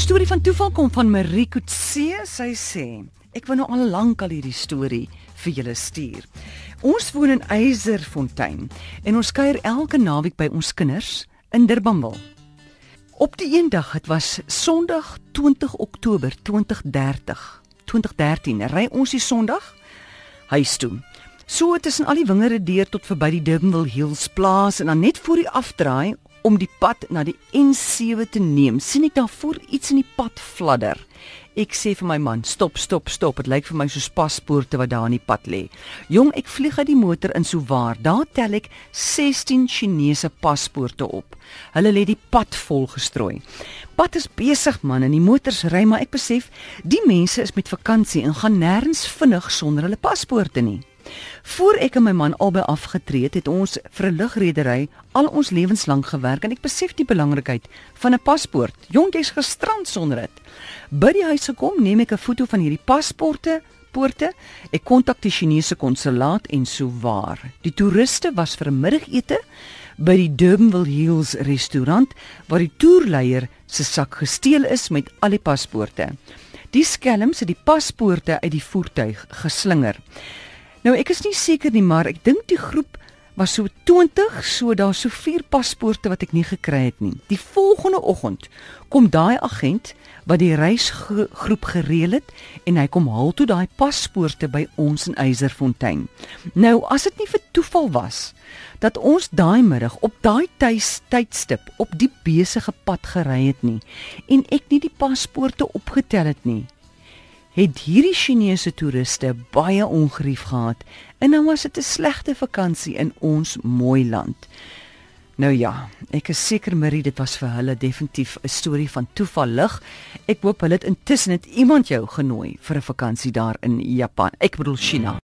Ons storie van toeval kom van Marie Kutse. Sy sê, ek wou nou al lank al hierdie storie vir julle stuur. Ons woon in Eyserfontein en ons kuier elke naweek by ons kinders in Durbanville. Op die eendag, dit was Sondag 20 Oktober 2030. 2013 ry ons die Sondag huis toe. So tussen al die wingerde deur tot verby die Durbanville Hills plaas en dan net voor die afdraai om die pad na die N7 te neem, sien ek daar voor iets in die pad fladder. Ek sê vir my man, "Stop, stop, stop. Dit lyk vir my soos paspoorte wat daar in die pad lê." Jong, ek vlieg uit die motor in so waar. Daar tel ek 16 Chinese paspoorte op. Hulle lê die pad vol gestrooi. Pad is besig man en die motors ry, maar ek besef die mense is met vakansie en gaan nêrens vinnig sonder hulle paspoorte nie. Voor ek en my man albei afgetree het, het ons vir 'n lugredery al ons lewens lank gewerk en ek besef die belangrikheid van 'n paspoort. Jong, jy's gestrand sonder dit. By die huis gekom, neem ek 'n foto van hierdie paspoorte poorte. Ek kontak die Chinese konsulaat en so waar. Die toeriste was vir 'n middagete by die Durbanville Hills restaurant waar die toerleier se sak gesteel is met al die paspoorte. Die skelms het die paspoorte uit die voertuig geslinger. Nou ek is nie seker nie, maar ek dink die groep was so 20, so daar so vier paspoorte wat ek nie gekry het nie. Die volgende oggend kom daai agent wat die reisgroep gereël het en hy kom haal toe daai paspoorte by ons in Eyserfontein. Nou as dit nie vir toeval was dat ons daai middag op daai tydstip op die besige pad gery het nie en ek nie die paspoorte opgetel het nie het hierdie Chinese toeriste baie ongerief gehad en nou was dit 'n slegte vakansie in ons mooi land. Nou ja, ek is seker Marie dit was vir hulle definitief 'n storie van toevallig. Ek hoop hulle het intussen het iemand jou genooi vir 'n vakansie daar in Japan. Ek bedoel China.